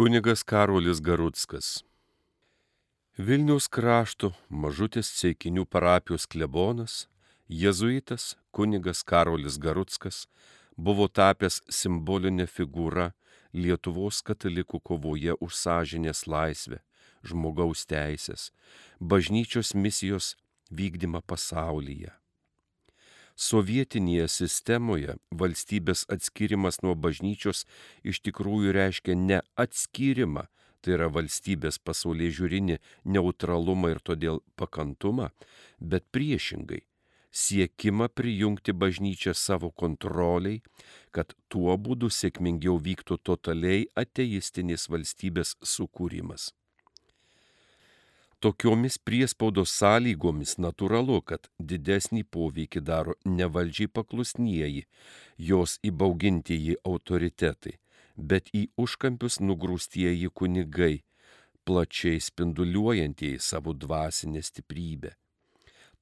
Kunigas Karolis Garutskas. Vilniaus krašto mažutės Ceikinių parapijos klebonas, jėzuitas kunigas Karolis Garutskas buvo tapęs simbolinė figūra Lietuvos katalikų kovoje už sąžinės laisvę, žmogaus teisės, bažnyčios misijos vykdymą pasaulyje. Sovietinėje sistemoje valstybės atskirimas nuo bažnyčios iš tikrųjų reiškia ne atskirimą, tai yra valstybės pasaulyje žiūrinį neutralumą ir todėl pakantumą, bet priešingai siekimą prijungti bažnyčią savo kontroliai, kad tuo būdu sėkmingiau vyktų totaliai ateistinės valstybės sukūrimas. Tokiomis priespaudos sąlygomis natūralu, kad didesnį poveikį daro ne valdžiai paklusnieji, jos įbaugintieji autoritetai, bet į užkampius nugrūstieji kunigai, plačiai spinduliuojantieji savo dvasinę stiprybę.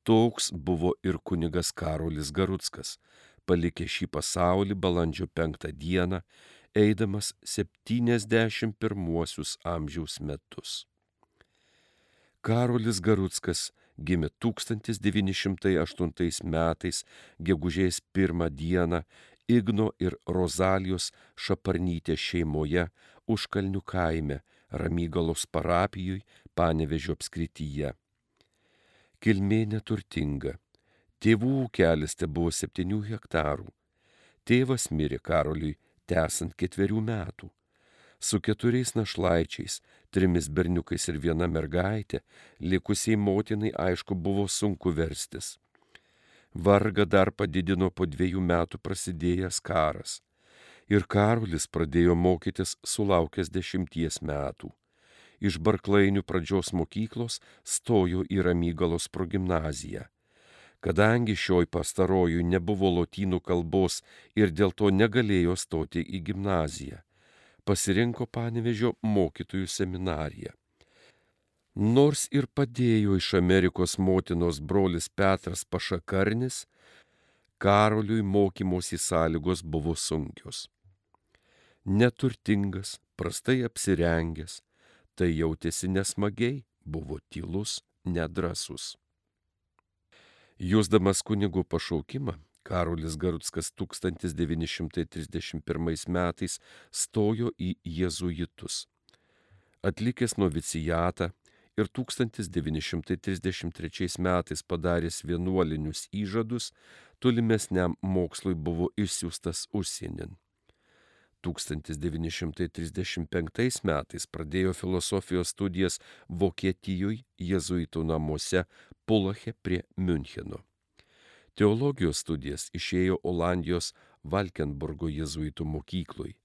Toks buvo ir kunigas Karolis Garutskas, palikė šį pasaulį balandžio penktą dieną, eidamas 71 amžiaus metus. Karolis Garutskas gimė 1908 metais, gegužės pirmą dieną Igno ir Rozalijos Šaparnytės šeimoje užkalnių kaime Ramygalos parapijoje Panevežio apskrityje. Kilmė neturtinga. Tėvų ūkelis te buvo septynių hektarų. Tėvas mirė Karoliui tęsant ketverių metų su keturiais našlaičiais, trimis berniukais ir viena mergaitė, likusiai motinai aišku buvo sunku verstis. Varga dar padidino po dviejų metų prasidėjęs karas. Ir Karolis pradėjo mokytis sulaukęs dešimties metų. Iš Barklainių pradžios mokyklos stojo į Ramygalos progymnaziją. Kadangi šioj pastarojui nebuvo lotynų kalbos ir dėl to negalėjo stoti į gimnaziją, pasirinko Panevežio mokytojų seminariją. Nors ir padėjo iš Amerikos motinos brolis Petras Pašakarnis, Karoliui mokymosi sąlygos buvo sunkios. Neturtingas, prastai apsirengęs, tai jautėsi nesmagiai, buvo tylus, nedrasus. Jūsdamas kunigų pašaukimą, Karolis Garutskas 1931 metais stojo į jėzuitus. Atlikęs novicijatą ir 1933 metais padaręs vienuolinius įžadus, tolimesniam mokslui buvo išsiųstas užsienin. 1935 metais pradėjo filosofijos studijas Vokietijoje jėzuitų namuose Pulache prie Müncheno. Teologijos studijas išėjo Olandijos Valkenburgo jėzuitų mokyklui.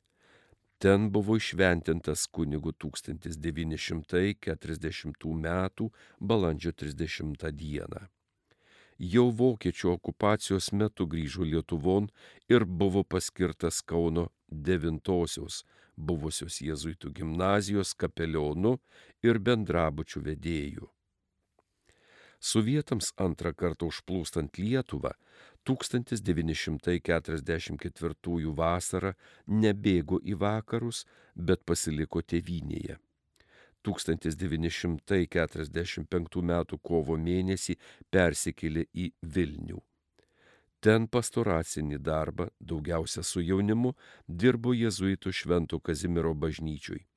Ten buvo išventintas kunigu 1940 m. balandžio 30 d. Jau vokiečių okupacijos metu grįžo Lietuvon ir buvo paskirtas Kauno devintosios buvusios jėzuitų gimnazijos kapelionu ir bendrabučių vedėju. Sovietams antrą kartą užplūstant Lietuvą 1944 vasarą nebėgo į vakarus, bet pasiliko tėvynėje. 1945 m. kovo mėnesį persikėlė į Vilnių. Ten pastoracinį darbą, daugiausia su jaunimu, dirbo jėzuitų Švento Kazimiero bažnyčiui.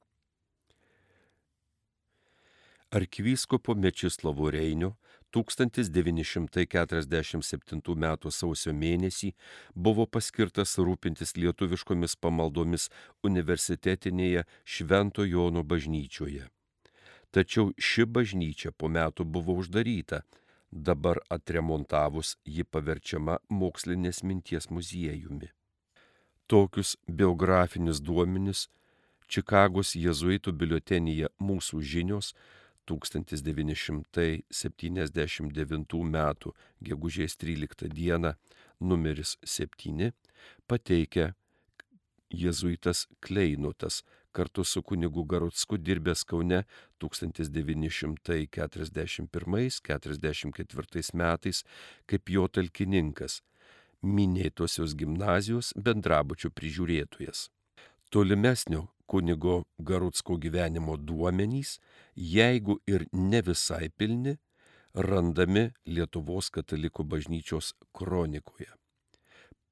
Arkivyskupo Mečislovo Reinio 1947 m. sausio mėnesį buvo paskirtas rūpintis lietuviškomis pamaldomis universitetinėje Švento Jono bažnyčioje. Tačiau ši bažnyčia po metų buvo uždaryta, dabar atremontavus ji paverčiama mokslinės minties muziejumi. Tokius biografinius duomenis Čikagos jėzuitų biuletenyje Mūsų žinios 1979 m. gegužės 13 d. numeris 7 pateikia jėzuitas Kleinutas kartu su kunigu Garutsku dirbęs Kaune 1941-1944 metais kaip jo talkininkas, minėtosios gimnazijos bendrabučių prižiūrėtojas. Tolimesnio kunigo Garutsko gyvenimo duomenys, jeigu ir ne visai pilni, randami Lietuvos katalikų bažnyčios kronikoje.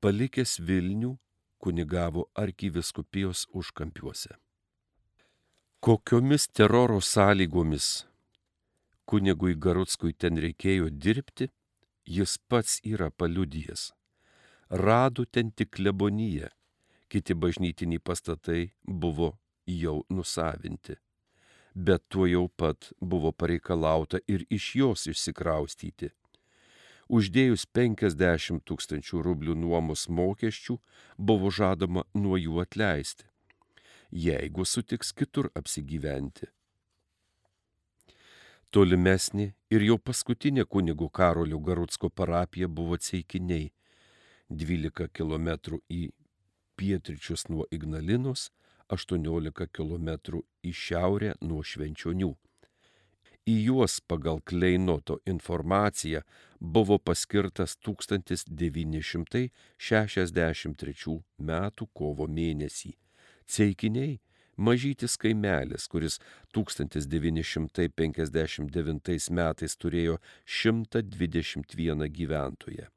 Palikęs Vilnių, kunigavo arkiviskupijos užkampiuose. Kokiomis teroro sąlygomis kunigui Garutskui ten reikėjo dirbti, jis pats yra paliudijęs. Rado ten tik kleboniją, kiti bažnytiniai pastatai buvo jau nusavinti bet tuo jau pat buvo pareikalauta ir iš jos išsikraustyti. Uždėjus 50 tūkstančių rublių nuomos mokesčių buvo žadama nuo jų atleisti, jeigu sutiks kitur apsigyventi. Tolimesnė ir jau paskutinė kunigo Karolio Garutsko parapija buvo Ceikiniai, 12 km į pietričius nuo Ignalinos 18 km į šiaurę nuo Švenčionių. Į juos pagal Kleinoto informaciją buvo paskirtas 1963 m. kovo mėnesį. Ceikiniai mažytis kaimelis, kuris 1959 metais turėjo 121 gyventoją.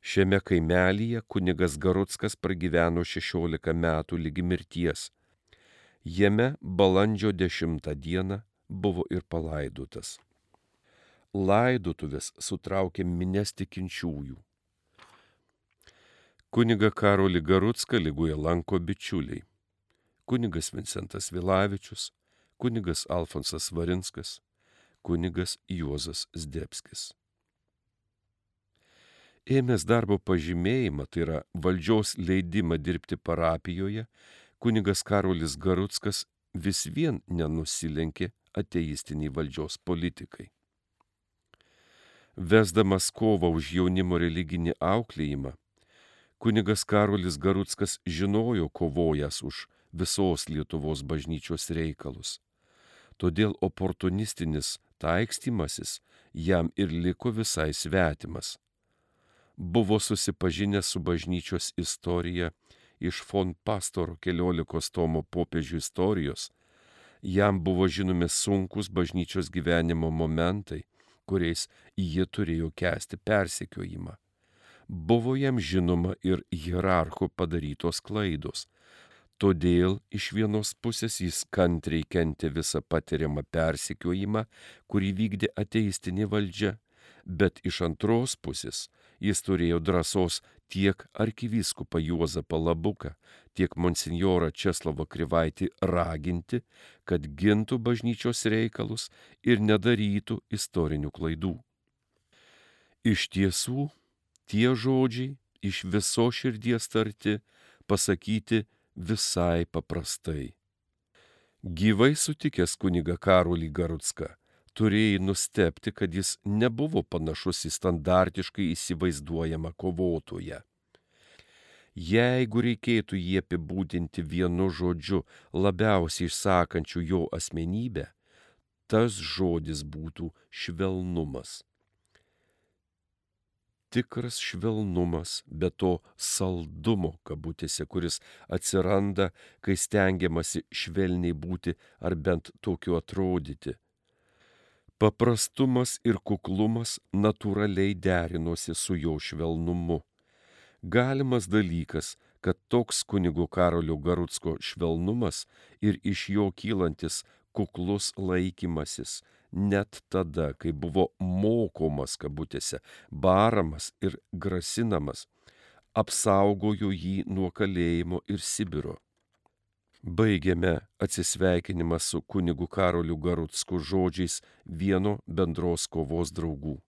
Šiame kaimelyje kunigas Garutskas pragyveno 16 metų lygi mirties. Jame balandžio 10 dieną buvo ir palaidotas. Laidotuvės sutraukė minės tikinčiųjų. Kuniga Karolį Garutską lygoje lanko bičiuliai. Kunigas Vincentas Vilavičius, kunigas Alfonsas Varinskas, kunigas Juozas Zdebskis ėmęs darbo pažymėjimą, tai yra valdžios leidimą dirbti parapijoje, kunigas Karolis Garutskas vis vien nenusilenkė ateistiniai valdžios politikai. Vesdamas kovą už jaunimo religinį auklėjimą, kunigas Karolis Garutskas žinojo kovojas už visos Lietuvos bažnyčios reikalus. Todėl oportunistinis taikstymasis jam ir liko visai svetimas buvo susipažinęs su bažnyčios istorija iš von Pastoro keliolikos tomo popiežių istorijos, jam buvo žinomi sunkus bažnyčios gyvenimo momentai, kuriais jie turėjo kesti persekiojimą. Buvo jam žinoma ir hierarchų padarytos klaidos. Todėl iš vienos pusės jis kantriai kentė visą patiriamą persekiojimą, kurį vykdė ateistinė valdžia, bet iš antros pusės jis turėjo drąsos tiek arkivyskupą Juozapą Labuką, tiek monsinjorą Česlavą Krivaitį raginti, kad gintų bažnyčios reikalus ir nedarytų istorinių klaidų. Iš tiesų, tie žodžiai iš viso širdies tarti, pasakyti visai paprastai. Gyvai sutikęs kuniga Karolį Garutską, turėjai nustepti, kad jis nebuvo panašus į standartiškai įsivaizduojamą kovotoją. Jeigu reikėtų jį apibūdinti vienu žodžiu labiausiai išsakančiu jo asmenybę, tas žodis būtų švelnumas. Tikras švelnumas, be to saldumo kabutėse, kuris atsiranda, kai stengiamasi švelniai būti ar bent tokiu atrodyti Paprastumas ir kuklumas natūraliai derinosi su jo švelnumu. Galimas dalykas, kad toks kunigo Karolio Garutsko švelnumas ir iš jo kylantis kuklus laikymasis net tada, kai buvo mokomas kabutėse, baramas ir grasinamas, apsaugojo jį nuo kalėjimo ir Sibiro. Baigėme atsisveikinimą su kunigu Karoliu Garutsku žodžiais vieno bendros kovos draugų.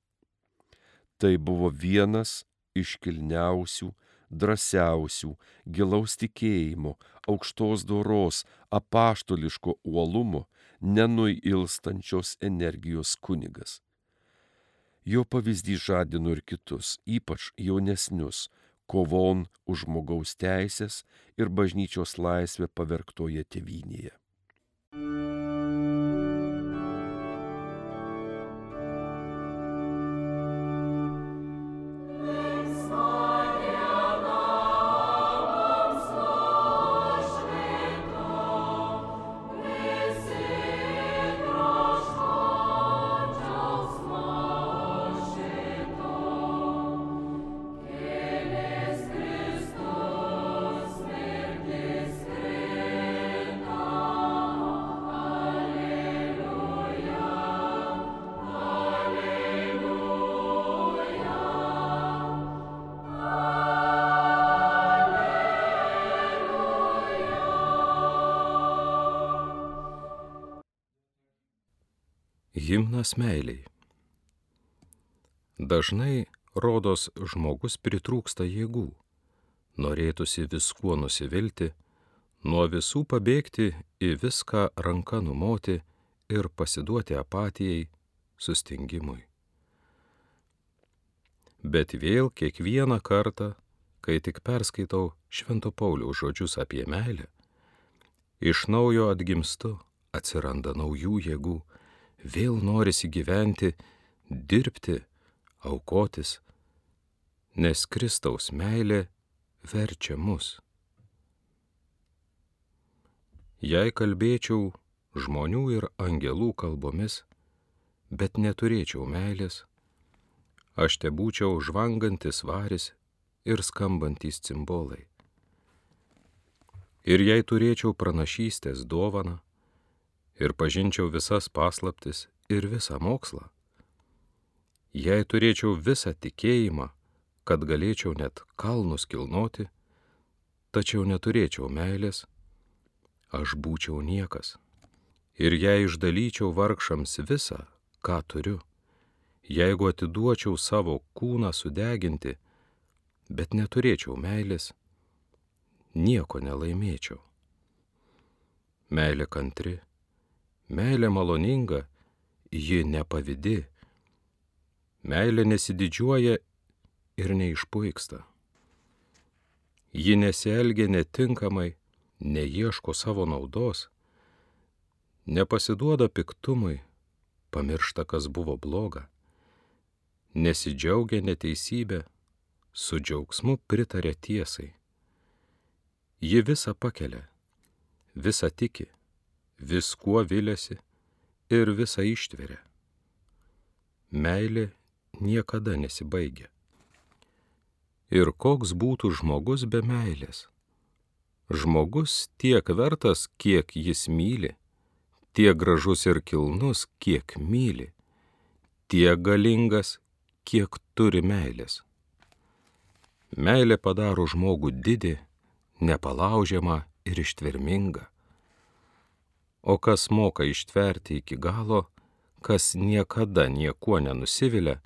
Tai buvo vienas iškilniausių, drąsiausių, gilaus tikėjimo, aukštos doros, apaštoliško uolumo, nenuilstančios energijos kunigas. Jo pavyzdys žadino ir kitus, ypač jaunesnius, kovon už žmogaus teisės ir bažnyčios laisvę pavergtoje tėvynėje. Himnas meiliai. Dažnai, rodos, žmogus pritrūksta jėgų. Norėtųsi viskuo nusivilti, nuo visų pabėgti, į viską ranką numoti ir pasiduoti apatijai, sustingimui. Bet vėl kiekvieną kartą, kai tik perskaitau Švento Pauliaus žodžius apie meilę, iš naujo atgimstu, atsiranda naujų jėgų vėl norisi gyventi, dirbti, aukotis, nes Kristaus meilė verčia mus. Jei kalbėčiau žmonių ir angelų kalbomis, bet neturėčiau meilės, aš te būčiau žvangantis varis ir skambantys cimbolai. Ir jei turėčiau pranašystės dovaną, ir pažinčiau visas paslaptis ir visą mokslą. Jei turėčiau visą tikėjimą, kad galėčiau net kalnus kilnoti, tačiau neturėčiau meilės, aš būčiau niekas. Ir jei išdalyčiau vargšams visą, ką turiu, jeigu atiduočiau savo kūną sudeginti, bet neturėčiau meilės, nieko nelaimėčiau. Meilė kantri, Meilė maloninga, ji nepavidi. Meilė nesididžiuoja ir neišpuiksta. Ji nesielgia netinkamai, neieško savo naudos, nepasiduoda piktumui, pamiršta, kas buvo bloga, nesidžiaugia neteisybė, su džiaugsmu pritarė tiesai. Ji visą pakelia, visą tiki viskuo vilėsi ir visą ištveria. Meilė niekada nesibaigia. Ir koks būtų žmogus be meilės? Žmogus tiek vertas, kiek jis myli, tiek gražus ir kilnus, kiek myli, tiek galingas, kiek turi meilės. Meilė padaro žmogų didį, nepalaužiamą ir ištvermingą o kas moka ištverti iki galo, kas niekada niekuo nenusivilia,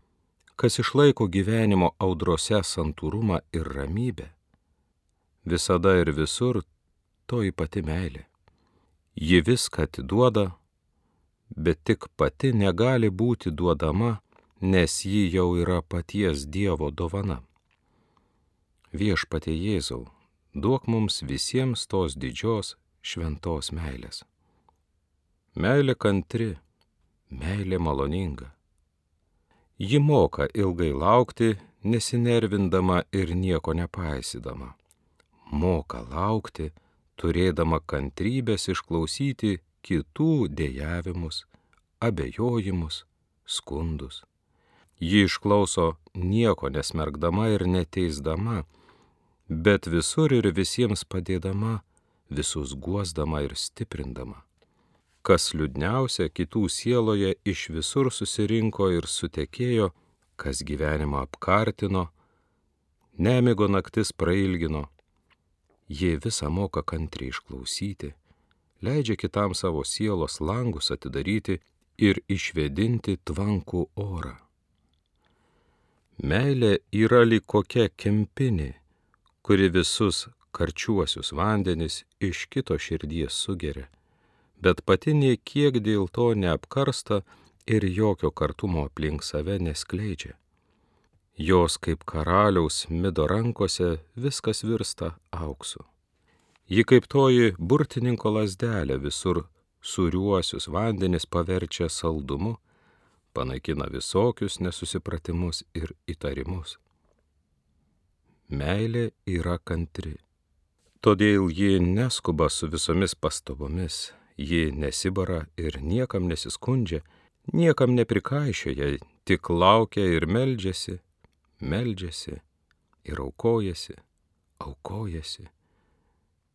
kas išlaiko gyvenimo audrose santūrumą ir ramybę, visada ir visur toji pati meilė. Ji viską atiduoda, bet tik pati negali būti duodama, nes ji jau yra paties Dievo dovana. Viešpatie Jėzau, duok mums visiems tos didžios šventos meilės. Meilė kantri, meilė maloninga. Ji moka ilgai laukti, nesinervindama ir nieko nepaisydama. Moka laukti, turėdama kantrybės išklausyti kitų dėjavimus, abejojimus, skundus. Ji išklauso nieko nesmergdama ir neteisdama, bet visur ir visiems padėdama, visus guosdama ir stiprindama. Kas liūdniausia, kitų sieloje iš visur susirinko ir sutekėjo, kas gyvenimą apkartino, nemigo naktis prailgino. Jie visą moka kantriai išklausyti, leidžia kitam savo sielos langus atidaryti ir išvedinti tvankų orą. Meilė yra lyg kokia kempinė, kuri visus karčiuosius vandenis iš kito širdies sugeria bet pati nie kiek dėl to neapkarsta ir jokio kartumo aplink save neskleidžia. Jos kaip karaliaus mido rankose viskas virsta auksu. Ji kaip toji burtininko lasdelė visur suriuosius vandenis paverčia saldumu, panaikina visokius nesusipratimus ir įtarimus. Meilė yra kantri. Todėl ji neskuba su visomis pastabomis, ji nesibara ir niekam nesiskundžia, niekam neprikaišioja, tik laukia ir meldžiasi, meldžiasi ir aukojasi, aukojasi.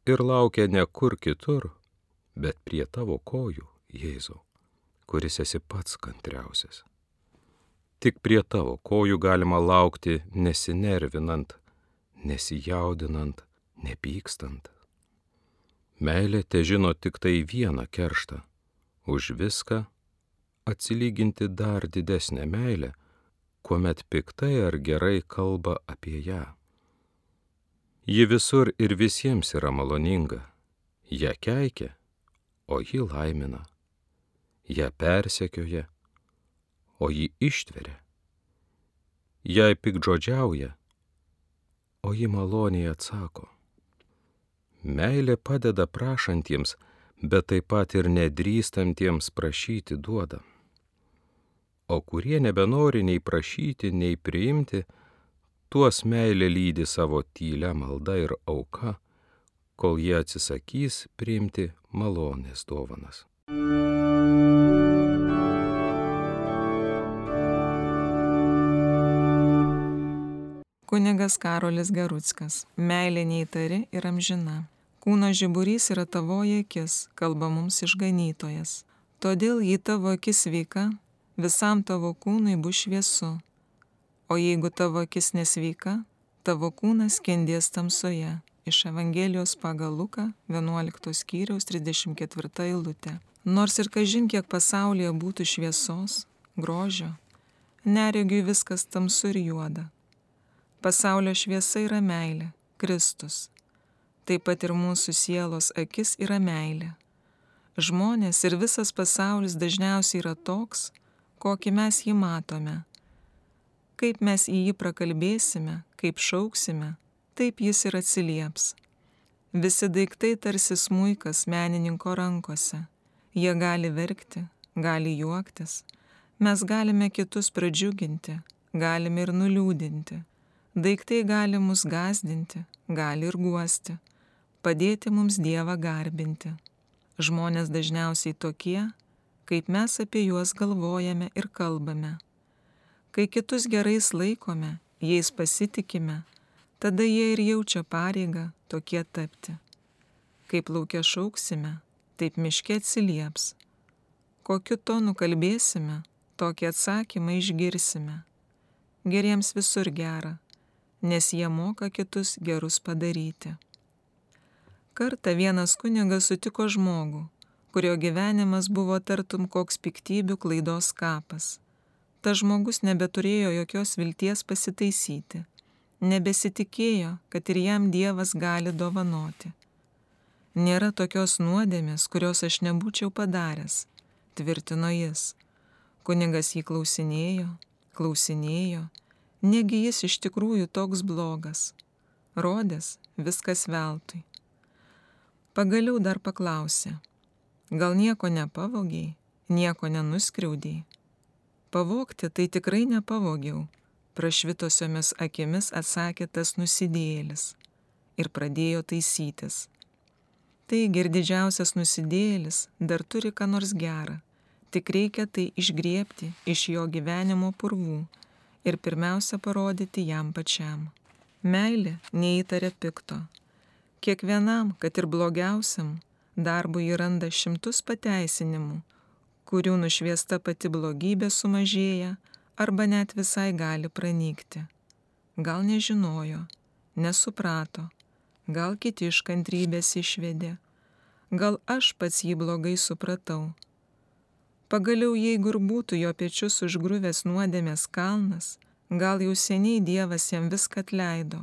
Ir laukia ne kur kitur, bet prie tavo kojų, Jėzau, kuris esi pats kantriausias. Tik prie tavo kojų galima laukti nesinervinant, nesijaudinant, nepykstant. Meilė te žino tik tai vieną kerštą - už viską atsilyginti dar didesnę meilę, kuomet piktai ar gerai kalba apie ją. Ji visur ir visiems yra maloninga, ją keikia, o ji laimina, ją persekioja, o ji ištveria, jai pikdžodžiauja, o ji maloniai atsako. Meilė padeda prašantiems, bet taip pat ir nedrįstantiems prašyti duoda. O kurie nebenori nei prašyti, nei priimti, tuos meilė lydi savo tylę maldą ir auka, kol jie atsisakys priimti malonės dovanas. Kunigas Karolis Garutskas. Meilė neįtari ir amžina. Kūno žiburys yra tavoji akis, kalba mums išganytojas. Todėl jei tavo akis sveika, visam tavo kūnui bus šviesu. O jeigu tavo akis nesveika, tavo kūnas skendės tamsoje. Iš Evangelijos pagal Luką 11 skyriaus 34 eilutė. Nors ir kažin kiek pasaulyje būtų šviesos, grožio, neregiui viskas tamsu ir juoda Pasaulio šviesa yra meilė, Kristus. Taip pat ir mūsų sielos akis yra meilė. Žmonės ir visas pasaulis dažniausiai yra toks, kokį mes jį matome. Kaip mes į jį prakalbėsime, kaip šauksime, taip jis ir atsilieps. Visi daiktai tarsi smūkas menininko rankose. Jie gali verkti, gali juoktis. Mes galime kitus pradžiuginti, galime ir nuliūdinti Daiktai gali mus gazdinti, gali ir guosti, padėti mums Dievą garbinti. Žmonės dažniausiai tokie, kaip mes apie juos galvojame ir kalbame. Kai kitus gerais laikome, jais pasitikime, tada jie ir jaučia pareigą tokie tapti. Kaip laukia šauksime, taip miške atsilieps. Kokiu tonu kalbėsime, tokį atsakymą išgirsime. Geriems visur gera nes jie moka kitus gerus padaryti. Kartą vienas kunigas sutiko žmogų, kurio gyvenimas buvo tartum koks piktybių klaidos kapas. Ta žmogus nebeturėjo jokios vilties pasitaisyti, nebesitikėjo, kad ir jam Dievas gali dovanoti. Nėra tokios nuodėmės, kurios aš nebūčiau padaręs, tvirtino jis. Kunigas jį klausinėjo, klausinėjo, Negi jis iš tikrųjų toks blogas. Rodės viskas veltui. Pagaliau dar paklausė. Gal nieko nepavogiai, nieko nenuskriaudėjai. Pavogti tai tikrai nepavogiau, prašvitosiomis akimis atsakė tas nusidėlis ir pradėjo taisytis. Taigi ir didžiausias nusidėlis dar turi ką nors gerą, tik reikia tai išgriepti iš jo gyvenimo purvų ir pirmiausia parodyti jam pačiam. Meilė neįtarė pikto. Kiekvienam, kad ir blogiausiam, darbui įranda šimtus pateisinimų, kurių nušviesta pati blogybė sumažėja arba net visai gali pranykti. Gal nežinojo, nesuprato, gal kiti iš kantrybės išvedė, gal aš pats jį blogai supratau Pagaliau, jeigu ir būtų jo pečius užgruvęs nuodėmės kalnas, gal jau seniai Dievas jam viską atleido.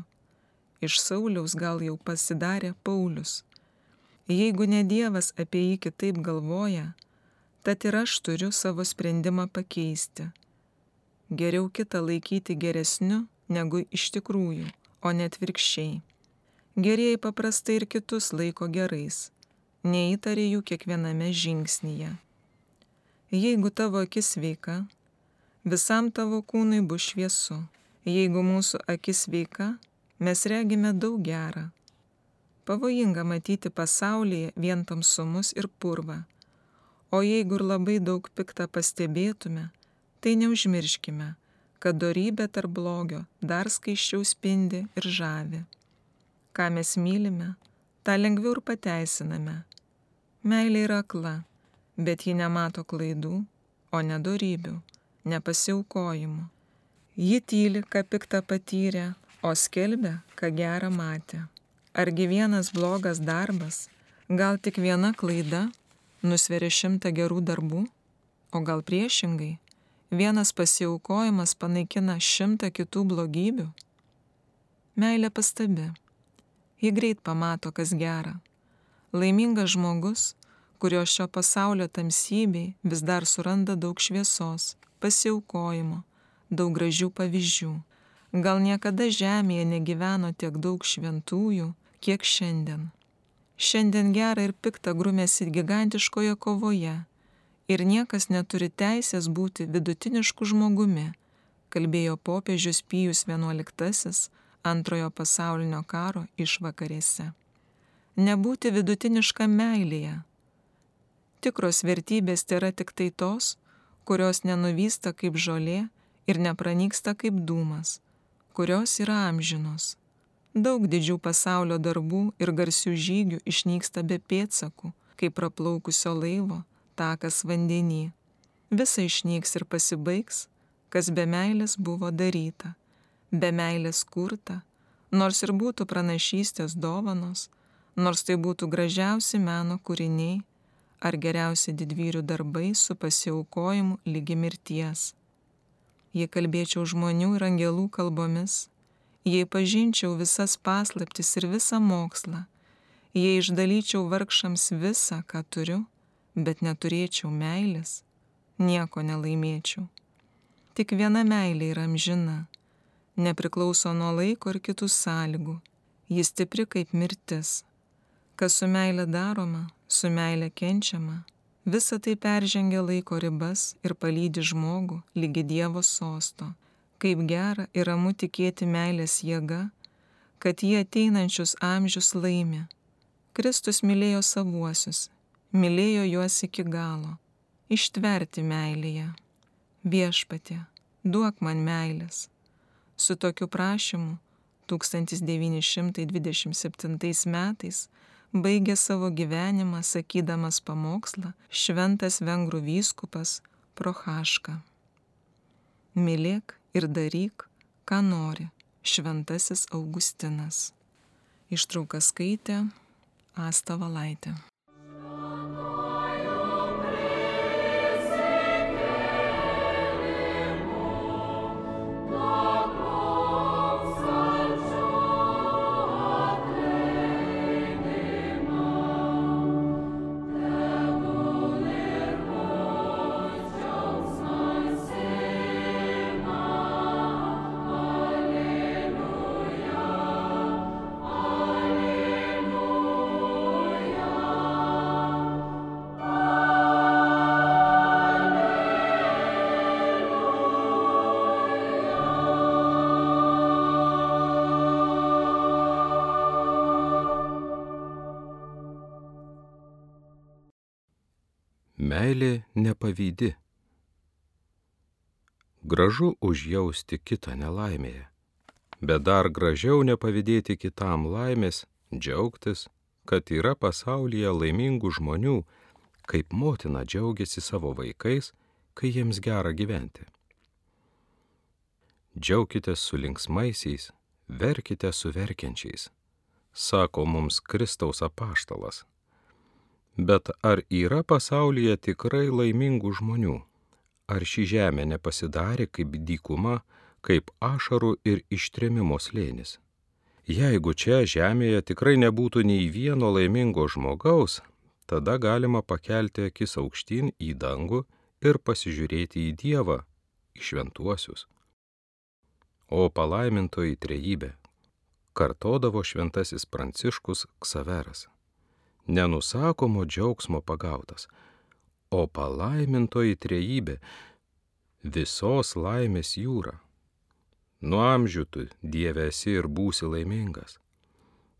Iš Sauliaus gal jau pasidarė Paulius. Jeigu ne Dievas apie jį kitaip galvoja, tad ir aš turiu savo sprendimą pakeisti. Geriau kitą laikyti geresniu negu iš tikrųjų, o net virkščiai. Gerieji paprastai ir kitus laiko gerais, neįtarė jų kiekviename žingsnyje. Jeigu tavo akis sveika, visam tavo kūnui bus šviesu. Jeigu mūsų akis sveika, mes regime daug gerą. Pavojinga matyti pasaulyje vien tamsumus ir purvą. O jeigu ir labai daug piktą pastebėtume, tai neužmirškime, kad darybė tarp blogio dar skaiščiau spindi ir žavi. Ką mes mylime, tą lengviau ir pateisiname. Meilė yra akla bet ji nemato klaidų, o nedorybių, nepasiaukojimų. Ji tyli, ką piktą patyrė, o skelbia, ką gerą matė. Argi vienas blogas darbas, gal tik viena klaida, nusveria šimtą gerų darbų, O gal priešingai, vienas pasiaukojimas panaikina šimtą kitų blogybių? Meilė pastabi. Ji greit pamato, kas gera. Laimingas žmogus, kurio šio pasaulio tamsybei vis dar suranda daug šviesos, pasiaukojimo, daug gražių pavyzdžių. Gal niekada žemėje negyveno tiek daug šventųjų, kiek šiandien. Šiandien gera ir pikta grumėsi gigantiškoje kovoje ir niekas neturi teisės būti vidutinišku žmogumi, kalbėjo popiežius Pijus XI antrojo pasaulinio karo išvakarėse. Nebūti vidutiniška meilėje. Tikros vertybės yra tik tai tos, kurios nenuvysta kaip žolė ir nepranyksta kaip dūmas, kurios yra amžinos Daug didžių pasaulio darbų ir garsių žygių išnyksta be pėdsakų, kaip praplaukusio laivo takas vandenį. Visa išnyks ir pasibaigs, kas be meilės buvo daryta, be meilės kurta, nors ir būtų pranašystės dovanos, nors tai būtų gražiausi meno kūriniai ar geriausi didvyrių darbai su pasiaukojimu lygi mirties. Jei kalbėčiau žmonių ir angelų kalbomis, jei pažinčiau visas paslaptis ir visą mokslą, jei išdalyčiau vargšams visą, ką turiu, bet neturėčiau meilės, nieko nelaimėčiau. Tik viena meilė yra amžina, nepriklauso nuo laiko ir kitų sąlygų, jis stipri kaip mirtis. Kas su meilė daroma, su meilė kenčiama, visa tai peržengia laiko ribas ir palydi žmogų lygi Dievo sosto kaip gera ir ramu tikėti meilės jėga, kad jie ateinančius amžius laimi. Kristus mylėjo savuosius, mylėjo juos iki galo, ištverti meilėje. Viešpatė, duok man meilės. Su tokiu prašymu 1927 metais baigė savo gyvenimą sakydamas pamokslą šventas vengrų vyskupas Prohaška. Mylėk ir daryk, ką nori, šventasis Augustinas. Ištrauką skaitė Asta Valaitė. Meilė nepavydi. Gražu užjausti kitą nelaimėje, bet dar gražiau nepavydėti kitam laimės, džiaugtis, kad yra pasaulyje laimingų žmonių, kaip motina džiaugiasi savo vaikais, kai jiems gera gyventi. Džiaukitės su linksmaisiais, verkite su verkiančiais, sako mums Kristaus apaštalas. Bet ar yra pasaulyje tikrai laimingų žmonių? Ar ši žemė nepasidarė kaip dykuma, kaip ašarų ir ištremimo slėnis? Jeigu čia žemėje tikrai nebūtų nei vieno laimingo žmogaus, tada galima pakelti akis aukštyn į dangų ir pasižiūrėti į Dievą, į šventuosius. O palaimintoji trejybė, kartodavo šventasis Pranciškus Ksaveras nenusakomo džiaugsmo pagautas, o palaimintoji trejybė visos laimės jūra. Nuo amžių tu Dieve esi ir būsi laimingas.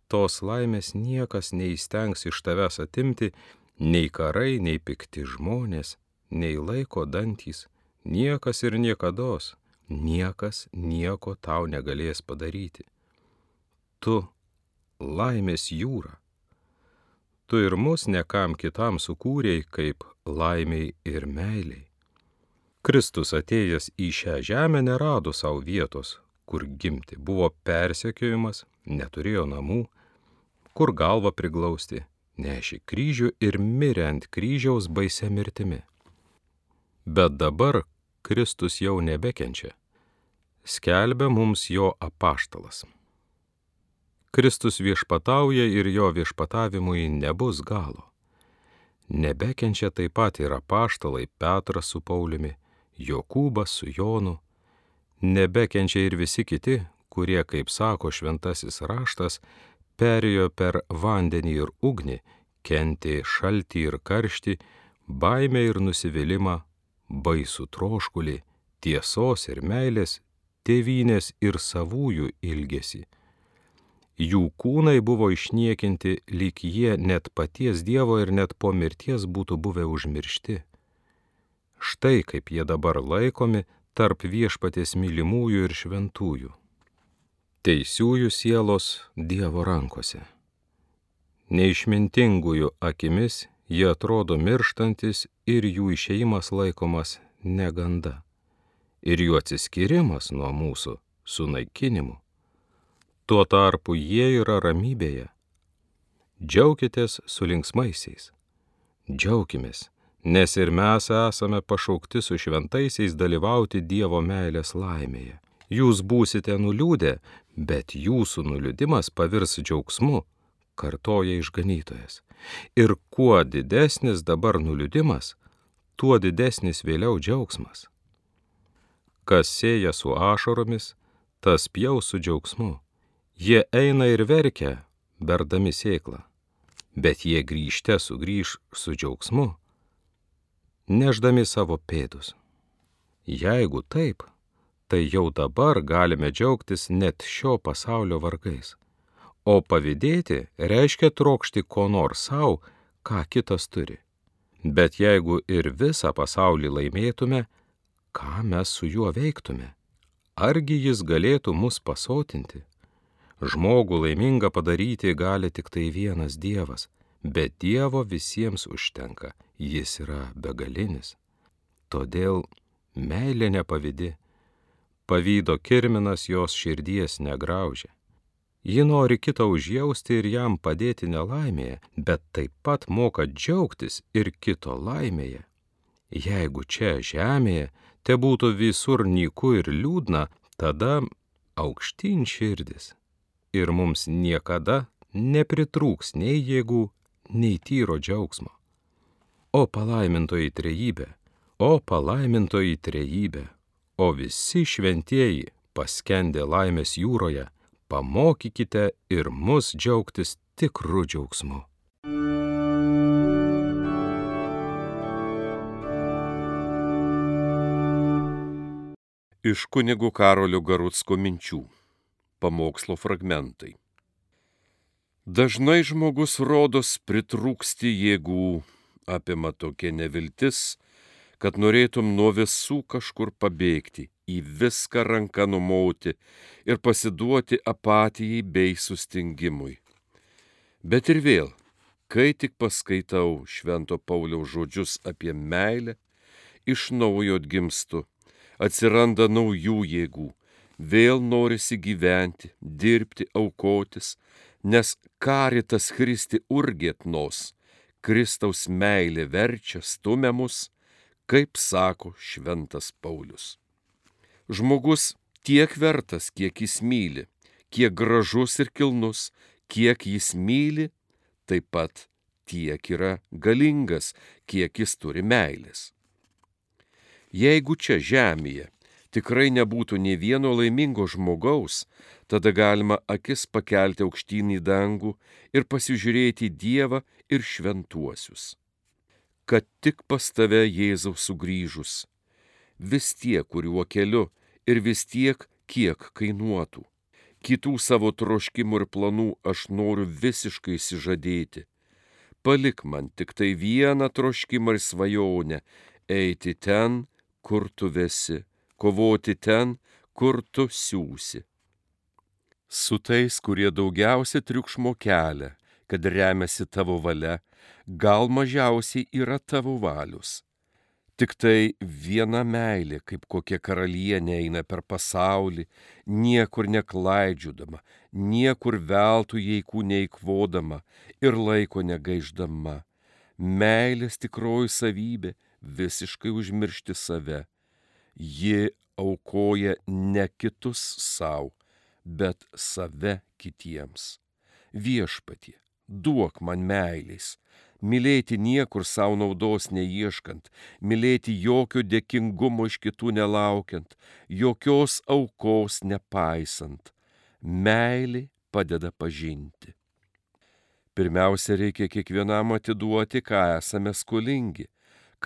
Tos laimės niekas neįstengs iš tavęs atimti, nei karai, nei pikti žmonės, nei laiko dantys, niekas ir niekados, niekas nieko tau negalės padaryti. Tu laimės jūra tu ir mus nekam kitam sukūrėjai kaip laimiai ir meiliai. Kristus atėjęs į šią žemę nerado savo vietos, kur gimti, buvo persekiojimas, neturėjo namų, kur galvą priglausti, nešė kryžių ir mirė ant kryžiaus baise mirtimi. Bet dabar Kristus jau nebekenčia. Skelbia mums jo apaštalas. Kristus viešpatauja ir jo viešpatavimui nebus galo. Nebekenčia taip pat ir apaštalai Petras su Pauliumi, Jokūbas su Jonu, nebekenčia ir visi kiti, kurie, kaip sako šventasis raštas, perėjo per vandenį ir ugnį, kentė šaltį ir karštį, baimę ir nusivylimą, baisų troškulį, tiesos ir meilės, tėvynės ir savųjų ilgesi. Jų kūnai buvo išniekinti, lyg jie net paties Dievo ir net po mirties būtų buvę užmiršti. Štai kaip jie dabar laikomi tarp viešpatės mylimųjų ir šventųjų. Teisiųjų sielos Dievo rankose. Neišmintingųjų akimis jie atrodo mirštantis ir jų išeimas laikomas neganda. Ir jų atsiskirimas nuo mūsų sunaikinimu. Tuo tarpu jie yra ramybėje. Džiaukitės su linksmaisiais. Džiaukimės, nes ir mes esame pašaukti su šventaisiais dalyvauti Dievo meilės laimėje. Jūs būsite nuliūdę, bet jūsų nuliūdimas pavirs džiaugsmu, kartoja išganytojas. Ir kuo didesnis dabar nuliūdimas, tuo didesnis vėliau džiaugsmas. Kas sėja su ašaromis, tas pjau su džiaugsmu. Jie eina ir verkia, berdami sėklą, bet jie grįžte sugrįž su džiaugsmu, neždami savo pėdus. Jeigu taip, tai jau dabar galime džiaugtis net šio pasaulio vargais. O pavydėti reiškia trokšti ko nors savo, ką kitas turi. Bet jeigu ir visą pasaulį laimėtume, ką mes su juo veiktume? Argi jis galėtų mus pasotinti? Žmogų laimingą padaryti gali tik tai vienas Dievas, bet Dievo visiems užtenka, jis yra begalinis. Todėl meilė nepavydi, pavydo kirminas jos širdies negraužia. Ji nori kitą užjausti ir jam padėti nelaimėje, bet taip pat moka džiaugtis ir kito laimėje. Jeigu čia žemėje te būtų visur nyku ir liūdna, tada aukštyn širdis ir mums niekada nepritrūks nei jėgų, nei tyro džiaugsmo. O palaimintoji trejybė, o palaimintoji trejybė, o visi šventieji paskendę laimės jūroje, pamokykite ir mus džiaugtis tikrų džiaugsmu. Iš kunigų Karolio Garutsko minčių pamokslo fragmentai. Dažnai žmogus rodos pritrūksti jėgų, apima tokia neviltis, kad norėtum nuo visų kažkur pabėgti, į viską ranką numauti ir pasiduoti apatijai bei sustingimui. Bet ir vėl, kai tik paskaitau Švento Pauliaus žodžius apie meilę, iš naujo atgimstu, atsiranda naujų jėgų, vėl norisi gyventi, dirbti, aukotis, nes karitas Kristi urgėtnos, Kristaus meilė verčia, stumia mus, kaip sako šventas Paulius. Žmogus tiek vertas, kiek jis myli, kiek gražus ir kilnus, kiek jis myli, taip pat tiek yra galingas, kiek jis turi meilės. Jeigu čia žemėje tikrai nebūtų ne vieno laimingo žmogaus, tada galima akis pakelti aukštyn į dangų ir pasižiūrėti Dievą ir šventuosius. Kad tik pas tave Jėzau sugrįžus, vis tiek, kuriuo keliu ir vis tiek, kiek kainuotų. Kitų savo troškimų ir planų aš noriu visiškai įsižadėti. Palik man tik tai vieną troškimą ir svajonę - eiti ten, kur tu vesi kovoti ten, kur tu siūsi. Su tais, kurie daugiausia triukšmo kelia, kad remiasi tavo valia, gal mažiausiai yra tavo valius. Tik tai viena meilė, kaip kokia karalienė eina per pasaulį, niekur neklaidžiudama, niekur veltų jėkų neįkvodama ir laiko negaiždama. Meilės tikroji savybė visiškai užmiršti save. Ji aukoja ne kitus savo, bet save kitiems. Viešpatie, duok man meilės, mylėti niekur savo naudos neieškant, mylėti jokio dėkingumo iš kitų nelaukiant, jokios aukos nepaisant. Meilė padeda pažinti. Pirmiausia, reikia kiekvienam atiduoti, ką esame skolingi.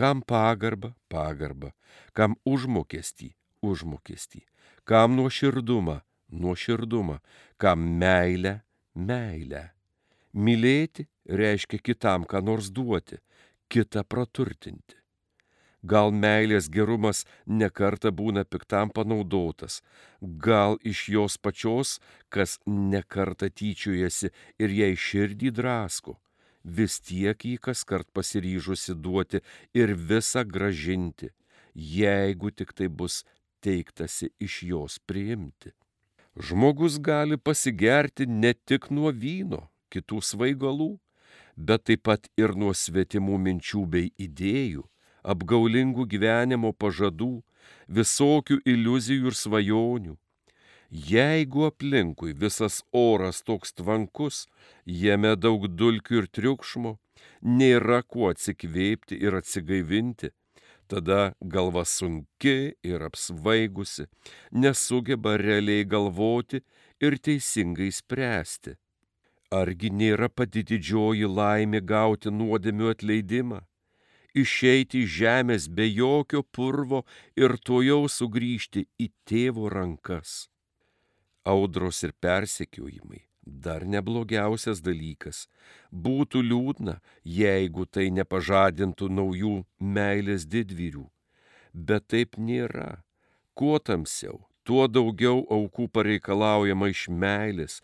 Kam pagarbą, pagarbą, kam užmokestį, užmokestį, kam nuoširdumą, nuoširdumą, kam meilę, meilę. Mylėti reiškia kitam ką nors duoti, kitą praturtinti. Gal meilės gerumas nekarta būna piktam panaudotas, gal iš jos pačios, kas nekarta tyčiojasi ir jai širdį drasko, vis tiek jį kas kart pasiryžusi duoti ir visą gražinti, jeigu tik tai bus teiktasi iš jos priimti. Žmogus gali pasigerti ne tik nuo vyno, kitų svaigalų, bet taip pat ir nuo svetimų minčių bei idėjų apgaulingų gyvenimo pažadų, visokių iliuzijų ir svajonių. Jeigu aplinkui visas oras toks tvankus, jame daug dulkių ir triukšmo, nėra kuo atsikvėpti ir atsigaivinti, tada galva sunki ir apsvaigusi, nesugeba realiai galvoti ir teisingai spręsti. Argi nėra pati didžioji laimė gauti nuodėmių atleidimą? išeiti iš žemės be jokio purvo ir to jau sugrįžti į tėvo rankas. Audros ir persekiojimai dar neblogiausias dalykas. Būtų liūdna, jeigu tai nepažadintų naujų meilės didvyrių. Bet taip nėra. Kuo tamsiau, tuo daugiau aukų pareikalaujama iš meilės,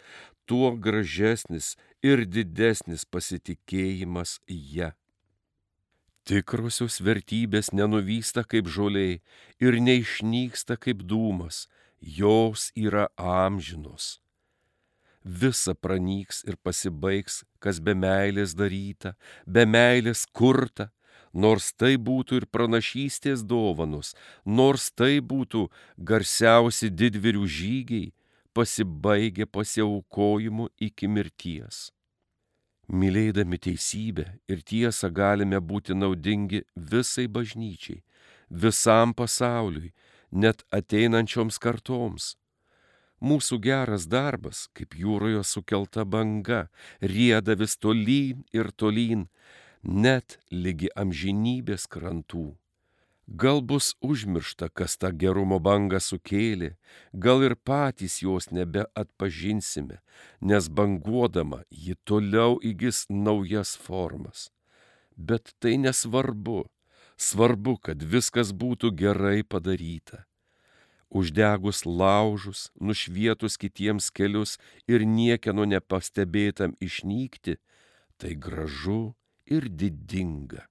tuo gražesnis ir didesnis pasitikėjimas ją. Tikrosios vertybės nenuvysta kaip žoliai ir neišnyksta kaip dūmas, jos yra amžinos. Visa pranyks ir pasibaigs, kas be meilės daryta, be meilės kurta, nors tai būtų ir pranašystės dovanos, nors tai būtų garsiausi didvirių žygiai, pasibaigė pasiaukojimu iki mirties. Mylėdami teisybę ir tiesą galime būti naudingi visai bažnyčiai, visam pasauliui, net ateinančioms kartoms. Mūsų geras darbas, kaip jūroje sukelta banga, rieda vis tolyn ir tolyn, net lygi amžinybės krantų. Gal bus užmiršta, kas tą gerumo bangą sukėlė, gal ir patys jos nebeatpažinsime, nes banguodama ji toliau įgis naujas formas. Bet tai nesvarbu, svarbu, kad viskas būtų gerai padaryta. Uždegus laužus, nušvietus kitiems kelius ir niekieno nepastebėtam išnykti, tai gražu ir didinga.